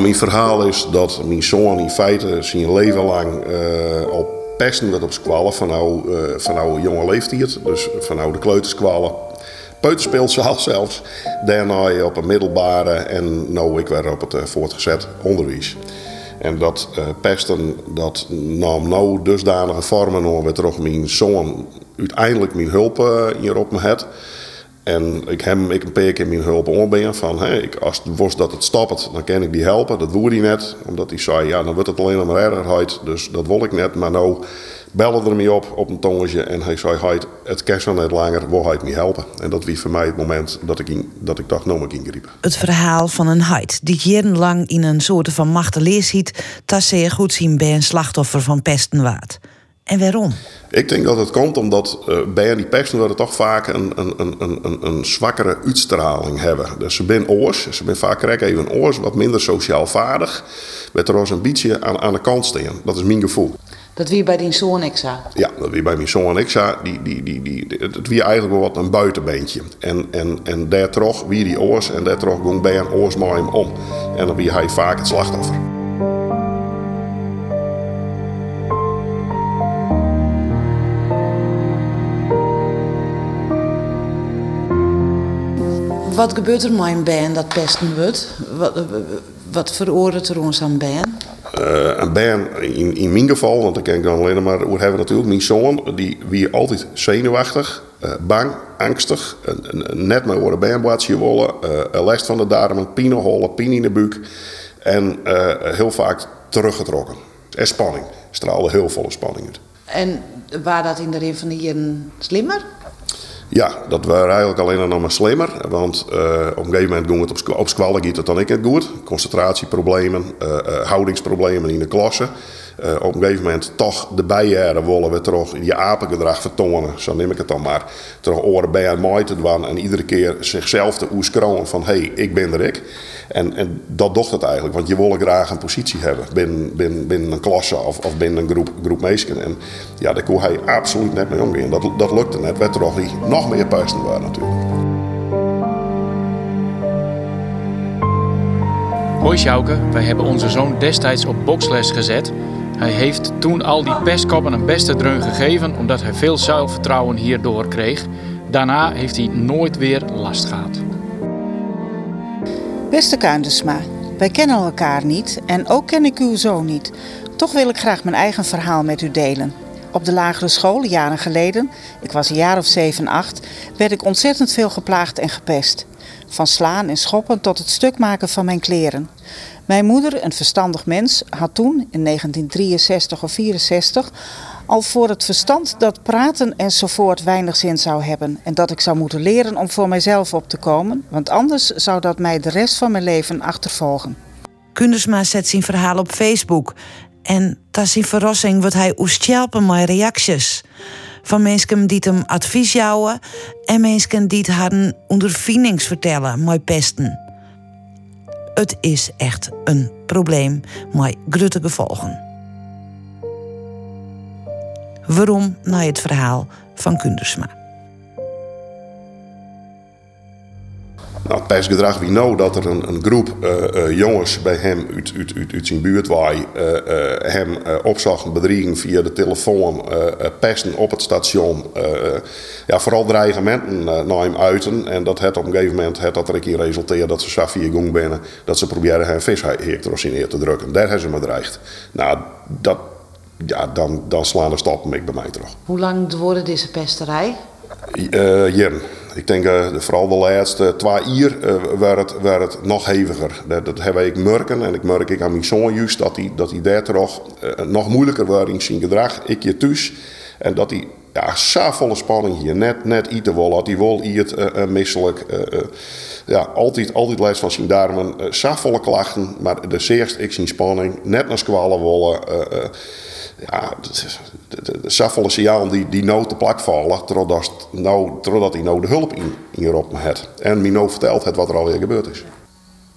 Mijn verhaal is dat mijn zoon in feite zijn leven lang uh, al pesten werd op squallen van nou, uh, van nou jonge leeftijd. Dus van nou de kleuterskwallen. Peuterspeelzaal zelfs. Daarna op een middelbare en nou ik werd op het uh, voortgezet onderwijs. En dat pesten, dat nam nou dusdanige vormen weer toch mijn zoon uiteindelijk mijn hulp uh, hier op me had. En ik heb ik een paar keer mijn hulp onbeen van, ik, als het was dat het stopt, dan kan ik die helpen. Dat woerde hij net, omdat hij zei, ja, dan wordt het alleen maar erger, dus dat wil ik net. Maar nou bellen er mee op, op een tongetje, en hij zei, hij, het zo net langer, wil hij me helpen. En dat was voor mij het moment dat ik, dat ik dacht, nou ik ingrepen. Het verhaal van een heid die jarenlang in een soort van machteloos ziet, dat zeer goed zien bij een slachtoffer van pestenwaard. En waarom? Ik denk dat het komt omdat uh, bij die pesten toch vaak een, een, een, een, een zwakkere uitstraling hebben. Dus ze zijn oors, ze zijn vaak even een oors, wat minder sociaal vaardig. Met er als een beetje aan, aan de kant staan. Dat is mijn gevoel. Dat wie bij die zoon Exa? Ja, dat wie bij mijn zoon Exa, die, die, die, die, het wie eigenlijk wel wat een buitenbeentje. En, en, en daar trok wie die oors en daar trok ging bij een oors met hem om. En dan wie hij vaak het slachtoffer. Wat gebeurt er met een band dat pesten wordt? Wat, wat veroordeelt er ons aan band? Uh, een band, in, in mijn geval, want dan kan ik dan alleen maar hoe hebben natuurlijk, mijn zoon, die wie altijd zenuwachtig, uh, bang, angstig, net maar worden bandblaadje willen, uh, last van de darmen, pine hollen, pijn in de buik en heel vaak teruggetrokken. En spanning, straalde heel volle spanning uit. En waar dat in de van de jaren slimmer? Ja, dat waren eigenlijk alleen nog maar slimmer. Want uh, op een gegeven moment ging het op, op squallen het dan ik het goed. Concentratieproblemen, uh, uh, houdingsproblemen in de klasse. Op een gegeven moment toch de bijjaren willen we toch die apengedrag vertonen. Zo neem ik het dan maar. Toch oren bij aan mooi te doen en iedere keer zichzelf te oeskronen van hé, hey, ik ben er ik. En, en dat docht het eigenlijk, want je wil graag een positie hebben binnen, een klasse of, of binnen een groep, groep. En ja, daar kon hij absoluut net mee omgaan. Dat, dat lukte net. Werd er nog meer pesten waren natuurlijk. Hoi Sjouke, wij hebben onze zoon destijds op boksles gezet. Hij heeft toen al die pestkoppen een beste dreun gegeven omdat hij veel zelfvertrouwen hierdoor kreeg. Daarna heeft hij nooit weer last gehad. Beste Kuindesma, wij kennen elkaar niet en ook ken ik uw zoon niet. Toch wil ik graag mijn eigen verhaal met u delen. Op de lagere school, jaren geleden, ik was een jaar of 7, 8, werd ik ontzettend veel geplaagd en gepest. Van slaan en schoppen tot het stuk maken van mijn kleren. Mijn moeder, een verstandig mens, had toen, in 1963 of 64, al voor het verstand dat praten enzovoort weinig zin zou hebben. En dat ik zou moeten leren om voor mijzelf op te komen, want anders zou dat mij de rest van mijn leven achtervolgen. Kundersma zet zijn verhaal op Facebook. En dat is een verrassing wordt hij oestjelpen met reacties. Van mensen die hem advies jouwen en mensen die haar ondervindings vertellen met pesten. Het is echt een probleem met grote gevolgen. Waarom naar het verhaal van Kundersma? Nou, het gedrag wie nou dat er een, een groep uh, uh, jongens bij hem uit, uit, uit, uit zijn buurt waar uh, hem opzochten, bedriegen via de telefoon, pesten op het station. ja, vooral dreigementen naar hem uiten. En dat het op een gegeven moment het dat er een resulteert dat ze Safia Gong binnen, dat ze proberen hem vishectors neer te drukken. Daar hebben ze me dreigd. Nou, dat, ja, dan, dan slaan de stappen ik bij mij terug. Hoe lang wordt deze pesterij? Uh, Jen. Ik denk uh, vooral de laatste twee jaar uh, werd, het, werd nog heviger. Dat, heb ik merken en ik merk ik aan mijn zoon juist dat hij, dat hij daar toch nog moeilijker wordt in zijn gedrag. Ik je thuis. En dat hij ja, zo volle spanning hier. Net, net eten wil. Dat hij wil uh, misselijk. ja, altijd, altijd lijst van zijn darmen. Uh, volle klachten. Maar de zeerst ik zien spanning. Net naar squallen willen ja, de signaal die, die nou te plak vallen, totdat, nou, totdat hij nou de hulp in, in Europa heeft. En mij nou vertelt het wat er alweer gebeurd is.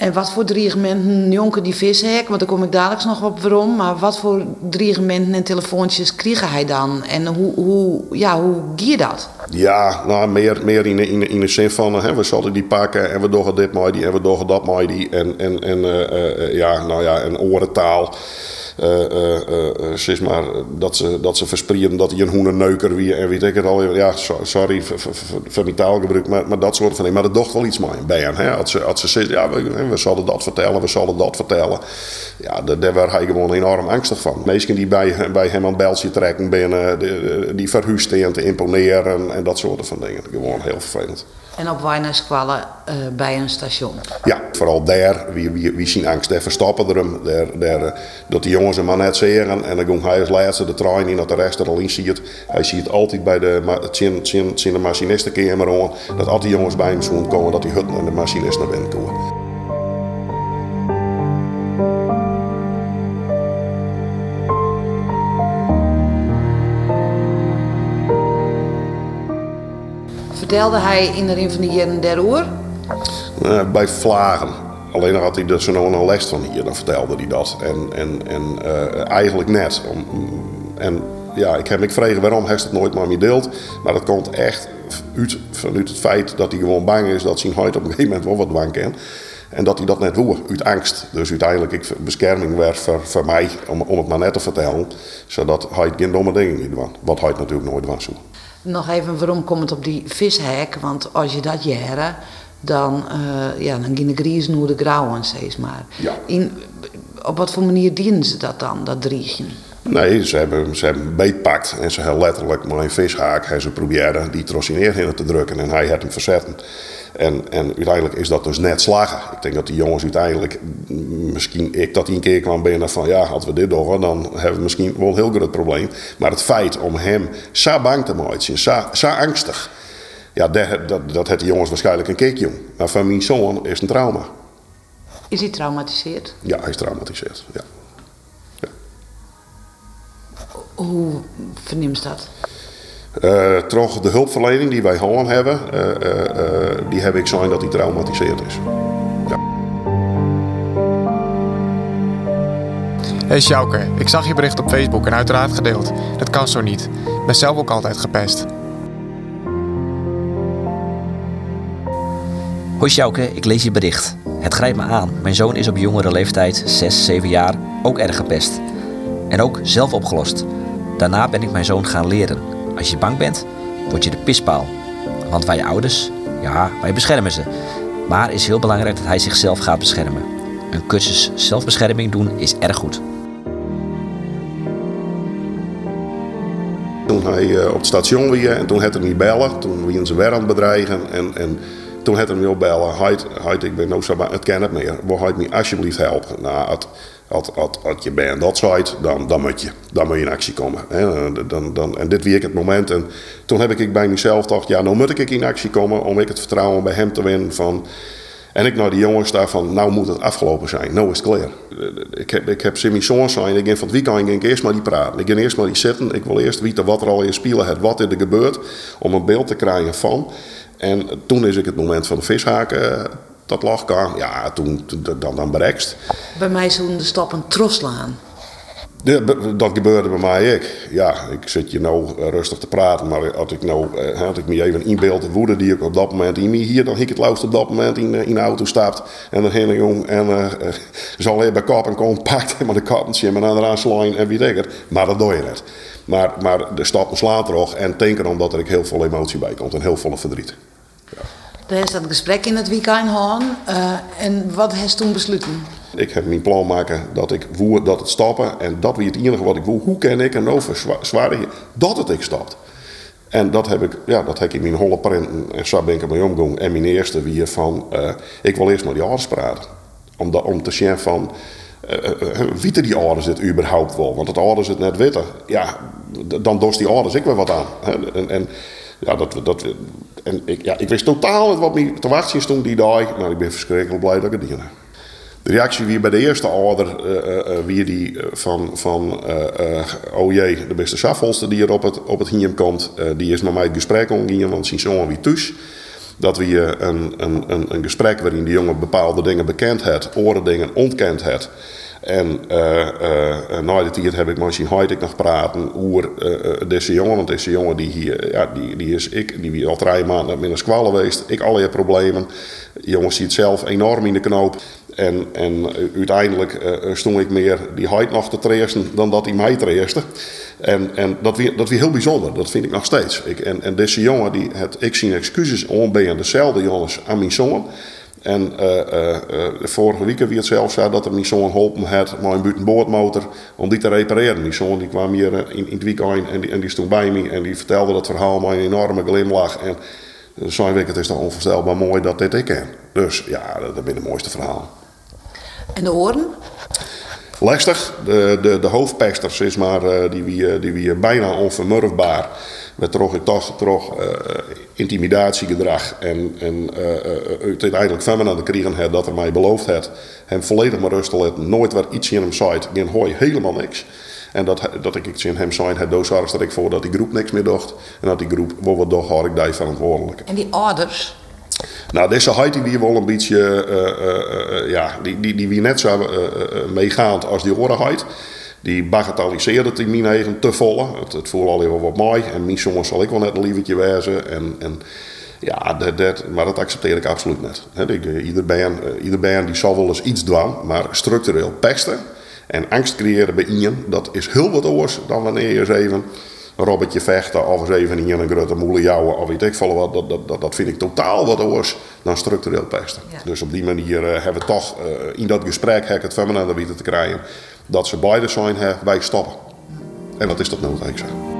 En wat voor dreigementen jonker die vishek, want daar kom ik dadelijk nog op waarom, maar wat voor dreigementen en telefoontjes kreeg hij dan? En hoe, hoe, ja, hoe gier dat? Ja, nou, meer, meer in, de, in, in de zin van, hè, we zullen die pakken en we doen dit maar die en we doen dat maar die. En, en, en uh, ja, nou ja, een orentaal. Uh, zeg maar, dat ze, dat ze verspreiden dat hij een hoenenneuker wie en weet ik het al. Ja, sorry voor mijn taalgebruik, maar, maar dat soort van dingen. Maar dat docht wel iets mee bij hem. Hè? Als, ze, als ze zegt, ja, we, we zullen dat vertellen, we zullen dat vertellen. Ja, daar werd hij gewoon enorm angstig van. Mensen die bij, bij hem aan beltje trekken binnen, die, die verhuisten te imponeren en dat soort van dingen. Gewoon heel vervelend. En op Weinerskwallen uh, bij een station? Ja, vooral daar. Wie, wie, wie zien angst, daar verstappen er hem. Daar, daar, dat die jongens hem maar net zeggen. En dan ging hij als laatste de trein in, dat de rest er al in ziet. Hij ziet altijd bij de, de machinistenkamer aan. Dat al die jongens bij hem zullen komen, dat die hut en de machinist naar binnen komen. vertelde hij in de van de jaren der? Uh, bij Vlagen. Alleen had hij er zo nog een les van hier, dan vertelde hij dat. En, en, en uh, eigenlijk net. Om, en ja, ik heb me gevraagd waarom hij het nooit maar meer deelt. Maar dat komt echt uit, vanuit het feit dat hij gewoon bang is dat zijn huid op een gegeven moment wel wat bang kan. En dat hij dat net woe, uit angst. Dus uiteindelijk ik bescherming werd voor, voor mij, om, om het maar net te vertellen. Zodat hij geen domme dingen niet doet. Wat hij natuurlijk nooit was. Nog even, waarom komt het op die vishek? Want als je dat jaren, dan, uh, ja, dan gaan de griezen hoe de grauwen, steeds maar. Ja. In, op wat voor manier dienen ze dat dan, dat driegen? Nee, ze hebben, ze hebben beetpakt en ze hebben letterlijk maar een vishaak. En ze probeerden die trottineer in te drukken en hij had hem verzetten. En, en uiteindelijk is dat dus net slagen. Ik denk dat die jongens uiteindelijk, misschien ik dat een keer kwam binnen van ja, als we dit doen, dan hebben we misschien wel een heel groot probleem. Maar het feit om hem zo bang te maken, zo, zo angstig, ja, dat, dat, dat heeft die jongens waarschijnlijk een keek jong. Maar van mijn zoon is een trauma. Is hij traumatiseerd? Ja, hij is traumatiseerd, ja. ja. Hoe vernimt dat? Uh, toch de hulpverlening die wij gewoon hebben, uh, uh, die heb ik gezien dat hij traumatiseerd is. Ja. Hey Sjouke, ik zag je bericht op Facebook en uiteraard gedeeld. Dat kan zo niet. Ik ben zelf ook altijd gepest. Hoi Sjouke, ik lees je bericht. Het grijpt me aan. Mijn zoon is op jongere leeftijd, 6, 7 jaar, ook erg gepest. En ook zelf opgelost. Daarna ben ik mijn zoon gaan leren. Als je bang bent, word je de pispaal. Want wij ouders, ja, wij beschermen ze. Maar het is heel belangrijk dat hij zichzelf gaat beschermen. Een cursus zelfbescherming doen is erg goed. Toen hij uh, op het station weer en toen had hij niet bellen. Toen we weer aan het bedreigen. En, en toen had hij me opbellen. Hij, ik ben nou zo het ken het meer. Wil hij me alsjeblieft helpen? Nou, als, als, als je bij dat site, dan, dan, moet je, dan moet je in actie komen. Dan, dan, en dit week het moment. En toen heb ik bij mezelf gedacht, ja, nou moet ik in actie komen om ik het vertrouwen bij hem te winnen van... En ik naar die jongens daar van, nou moet het afgelopen zijn, nou is het. Ik heb, ik heb Simmy zijn, ik denk van weekend ging ik eerst maar die praten. Ik ging eerst maar die zitten, ik wil eerst weten wat er al in spelen het, wat er gebeurt, om een beeld te krijgen van. En toen is ik het moment van de vishaken dat lag. Ja, toen, dan, dan berekst. Bij mij zo'n de stappen troslaan. dat gebeurde bij mij ook. Ja, ik zit hier nou eh, rustig te praten, maar had ik nou, eh, had ik me even inbeeld de woede die ik op dat moment in me hier, dan ik het lauwst op dat moment in, eh, in de auto stapt en dan heen jong en uh, zal bij kop en kom pakt maar de kappentje en aan de aanslaan en wie denkt Maar dat doe je net. Maar, maar de stappen slaat erop en denken omdat er heel veel emotie bij komt en heel veel verdriet. Ja. Er is dat gesprek in het weekend gehad. Uh, en wat heeft toen besloten? Ik heb mijn plan maken dat ik voer dat het stappen. En dat wie het enige wat ik voel. Hoe kan ik en over zwaar dat het ik stapt. En dat heb ik, ja, dat heb ik in mijn holle print en zo ben ik ermee omgegaan. En mijn eerste weer van, uh, ik wil eerst maar die ouders praten. Om, da, om te zien van, weten die ouders het überhaupt wel? Want het ouders het net weten, ja, dan dorst die ouders ik weer wat aan. En, en ja, dat, dat, en ik, ja, ik wist totaal wat me te wachten stond die dag. Maar ik ben verschrikkelijk blij dat ik het niet De reactie wie bij de eerste ouder, uh, wie die van, van oh jee, de beste schafholster die er op het, op het hiem komt, die is met mij het gesprek omgegaan, want zijn zoon wie thuis. Dat we een, een, een, een gesprek waarin de jongen bepaalde dingen bekend heeft, oren dingen ontkend heeft. En uh, uh, na de tijd heb ik misschien ik nog praten over uh, deze jongen. Want deze jongen die hier, ja, die, die is ik, die al drie maanden met een squallen geweest. Ik alle problemen. De jongen ziet zelf enorm in de knoop. En, en uiteindelijk uh, stond ik meer die heid nog te treesten dan dat hij mij treeste. En, en dat weer dat heel bijzonder, dat vind ik nog steeds. Ik, en, en deze jongen, die het, ik zie excuses om ben dezelfde jongens aan mijn zoon. En uh, uh, vorige week weer het zo dat er mijn zoon geholpen had met een buitenboordmotor om die te repareren. Mijn zoon kwam hier in, in het weekend en die, en stond bij me en die vertelde dat verhaal met een enorme glimlach. En zo'n week het is toch onvoorstelbaar mooi dat dit ik ken. Dus ja, dat is het mooiste verhaal. En de oren? Lastig. De, de, de hoofdpesters is maar, uh, die, wie, die wie bijna onvermurfbaar. Met toch, toch, intimidatiegedrag. En, en uiteindelijk van me aan de kriegen had dat er mij beloofd had. Hem volledig maar rust. Nooit waar iets in hem zei. Geen hooi, helemaal niks. En dat, dat ik iets in hem zei, het doos dat ik voor dat die groep niks meer dacht. En dat die groep, wat toch, had ik daar verantwoordelijk. En die ouders? Nou, deze height die wel een beetje, uh, uh, ja, die, die, die wie net zo meegaand als die orenheid. Die bagatelliseerde het in mijn te volle. Het, het voelde al even wat mooi. En mijn zal ik wel net een lievertje wezen. En, en ja, dat, dat, maar dat accepteer ik absoluut niet. He, ik, ieder, band, ieder band die zal wel eens iets doen, maar structureel pesten en angst creëren bij iemand, dat is heel wat anders dan wanneer je eens even Robertje vechten of eens even in een grote moele jouwen of weet ik veel wat. Dat, dat, dat, dat vind ik totaal wat anders dan structureel pesten. Dus op die manier uh, hebben we toch uh, in dat gesprek het van me te krijgen dat ze beide zijn, hè, wij stoppen. En dat is dat nodig zo.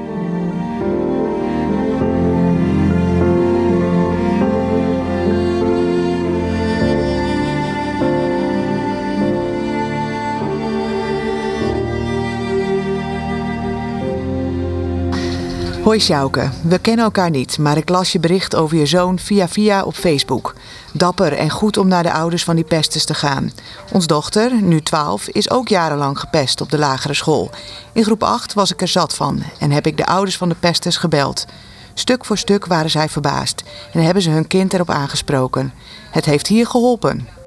Hoi Sjouke, we kennen elkaar niet, maar ik las je bericht over je zoon via via op Facebook. Dapper en goed om naar de ouders van die pesters te gaan. Ons dochter, nu 12, is ook jarenlang gepest op de lagere school. In groep 8 was ik er zat van en heb ik de ouders van de pesters gebeld. Stuk voor stuk waren zij verbaasd en hebben ze hun kind erop aangesproken. Het heeft hier geholpen.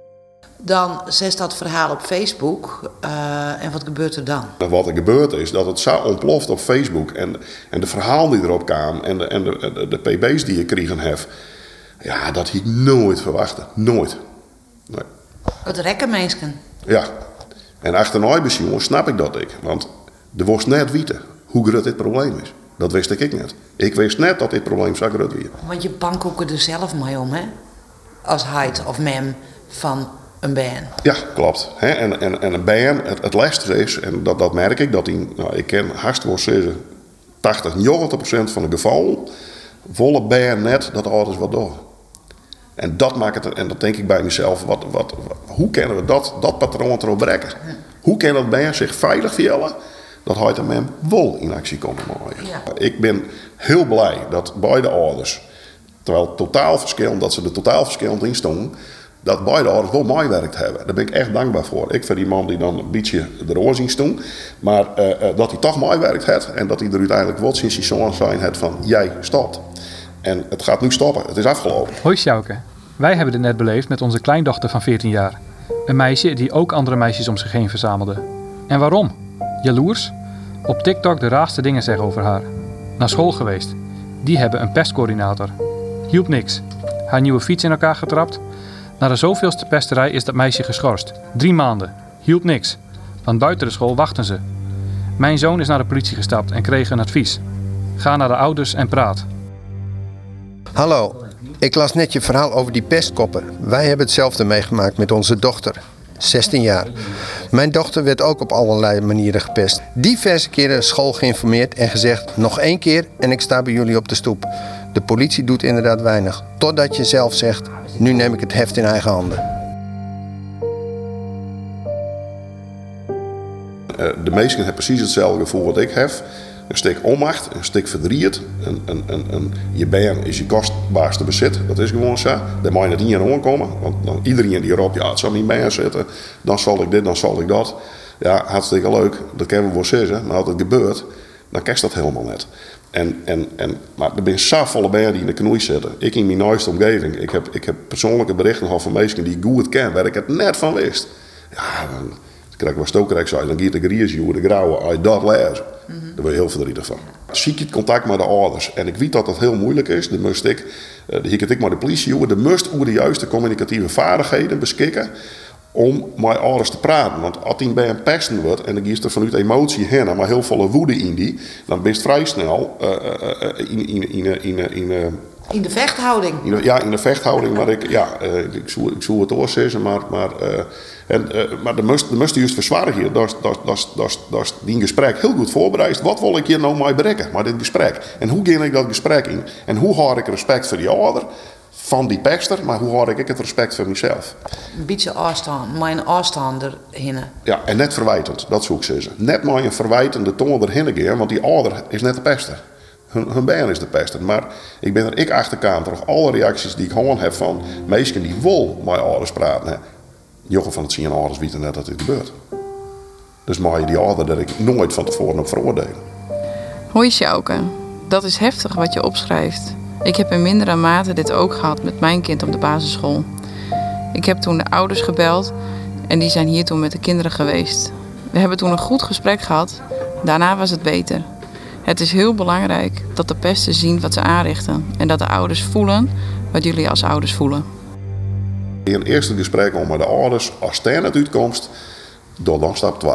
Dan zet dat verhaal op Facebook. Uh, en wat gebeurt er dan? Wat er gebeurt is dat het zo ontploft op Facebook. En, en de verhalen die erop kwamen. En de, en de, de, de pb's die je kregen heb. Ja, dat had ik nooit verwachten. Nooit. Nee. Het rekken mensen. Ja. En achter een jongen snap ik dat ik. Want er was net weten hoe groot dit probleem is. Dat wist ik net. Ik wist net dat dit probleem zo groot was. Want je bankhoeken er zelf mee om, hè? Als heid of mem van een band. Ja, klopt. en, en, en een band, het, het lastige is, en dat, dat merk ik, dat die, nou, ik ken hartstikke zeggen, 80, 90 procent van de gevallen, volle band net dat alles wat door. En dat maakt het, en dat denk ik bij mezelf, wat, wat, hoe kunnen we dat, dat patroon erop breken? Hoe kan dat band zich veilig vielen? Dat hij met wol in actie komt. Ja. Ik ben heel blij dat beide ouders, terwijl totaal verschillend, dat ze er totaal verschillend in stonden, dat beide ouders wel werkt hebben. Daar ben ik echt dankbaar voor. Ik vind die man die dan een beetje de zien doen. Maar uh, uh, dat hij toch mooi werkt heeft. En dat hij er uiteindelijk wat sinds hij zo'n zijn heeft van jij stopt. En het gaat nu stoppen. Het is afgelopen. Hoi Sjouke. Wij hebben dit net beleefd met onze kleindochter van 14 jaar. Een meisje die ook andere meisjes om zich heen verzamelde. En waarom? Jaloers? Op TikTok de raarste dingen zeggen over haar. Naar school geweest. Die hebben een pestcoördinator. Hielp niks. Haar nieuwe fiets in elkaar getrapt na de zoveelste pesterij is dat meisje geschorst. Drie maanden. Hielp niks. Want buiten de school wachten ze. Mijn zoon is naar de politie gestapt en kreeg een advies. Ga naar de ouders en praat. Hallo, ik las net je verhaal over die pestkoppen. Wij hebben hetzelfde meegemaakt met onze dochter. 16 jaar. Mijn dochter werd ook op allerlei manieren gepest. Diverse keren school geïnformeerd en gezegd: nog één keer en ik sta bij jullie op de stoep. De politie doet inderdaad weinig. Totdat je zelf zegt: nu neem ik het heft in eigen handen. Eh, de meesten hebben precies hetzelfde gevoel wat ik heb. Een stuk onmacht, een stuk verdriet. Een, je been is je kostbaarste bezit. Dat is gewoon zo. Daar moet je niet in komen. Want dan, iedereen die erop, ja, het zal niet bij zitten. Dan zal ik dit, dan zal ik dat. Ja, hartstikke leuk. Dat kunnen we wel zeggen. Maar als het gebeurt, dan kerst dat helemaal net. En, en, en, maar er zijn zo volle bijen die in de knoei zitten. Ik in mijn nieuwste omgeving. Ik heb, ik heb persoonlijke berichten gehad van mensen die goed ken, waar ik het net van wist. Ja, dan Kijk, wat Stokerijk zei, dan gaat de griesje de grauwe, als je dat lezen. Daar ben je heel verdrietig van. Zie je het contact met de ouders. En ik weet dat dat heel moeilijk is. Dan moest ik, uh, hier ik maar de politie jongen, de must over de juiste communicatieve vaardigheden beschikken om met ouders te praten. Want als hij bij een pesten wordt en dan giet er vanuit emotie heen, maar heel volle woede in die, dan ben je vrij snel uh, uh, in, in, in, in, in, in de vechthouding. In, ja, in de vechthouding, maar ik, ja, ik, zou, ik zou het oorzetten, maar, maar, en, maar de must, de must juist verzwaren hier, dat, dat, dat, dat, dat die gesprek heel goed voorbereid. Wat wil ik hier nou mee bereiken, maar dit gesprek? En hoe ga ik dat gesprek in? En hoe hou ik respect voor die ouder? Van die pekster, maar hoe houd ik het respect voor mezelf? Een beetje afstand, mijn afstand erheen. Ja, en net verwijtend, dat zoek ze. Net maar een verwijtende toon erheen gaan, want die ouder is net de pester. Hun, hun baan is de pester. Maar ik ben er ik achterkant toch alle reacties die ik gewoon heb van meesten die wil met ouders praten. Hè. Jochen van het zien ouders weten net dat dit gebeurt. Dus mag je die ouder dat ik nooit van tevoren op veroordelen. Hoi Sjouke, dat is heftig wat je opschrijft. Ik heb in mindere mate dit ook gehad met mijn kind op de basisschool. Ik heb toen de ouders gebeld en die zijn hier toen met de kinderen geweest. We hebben toen een goed gesprek gehad. Daarna was het beter. Het is heel belangrijk dat de pesten zien wat ze aanrichten en dat de ouders voelen wat jullie als ouders voelen. In het eerste gesprek met de ouders, als er uitkomst, door dan stap 2.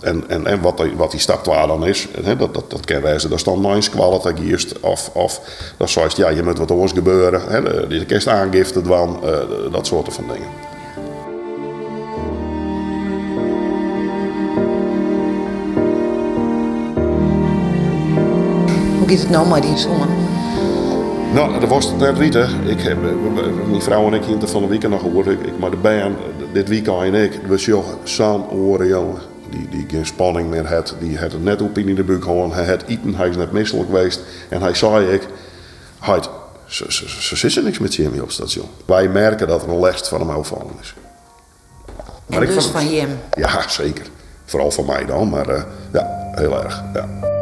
En, en, en wat, die, wat die stap 2 dan is, hè, dat, dat, dat kan wijzen, dat is dan kwaliteit Of, of dat zoals ja, je moet wat anders gebeuren. Hè, de, kerst aangifte van, uh, dat soort van dingen. Hoe gaat het nou met die zongen? Nou, dat was het net Rieten. Ik heb, mijn vrouw en ik hier van de weekend nog gehoord. Ik, ik maar de band, dit weekend en ik, we zo'n zo'n oren jongen die, die geen spanning meer had. Die had het net op in de buik gewoon. Hij had eten, hij is net misselijk geweest. En hij zei ik, hij, ze, ze, ze, zitten niks met Jimmy op het station. Wij merken dat er een lest van hem afvallen is. Maar en dus van hem? Ja, zeker. Vooral van mij dan, maar uh, ja, heel erg. Ja.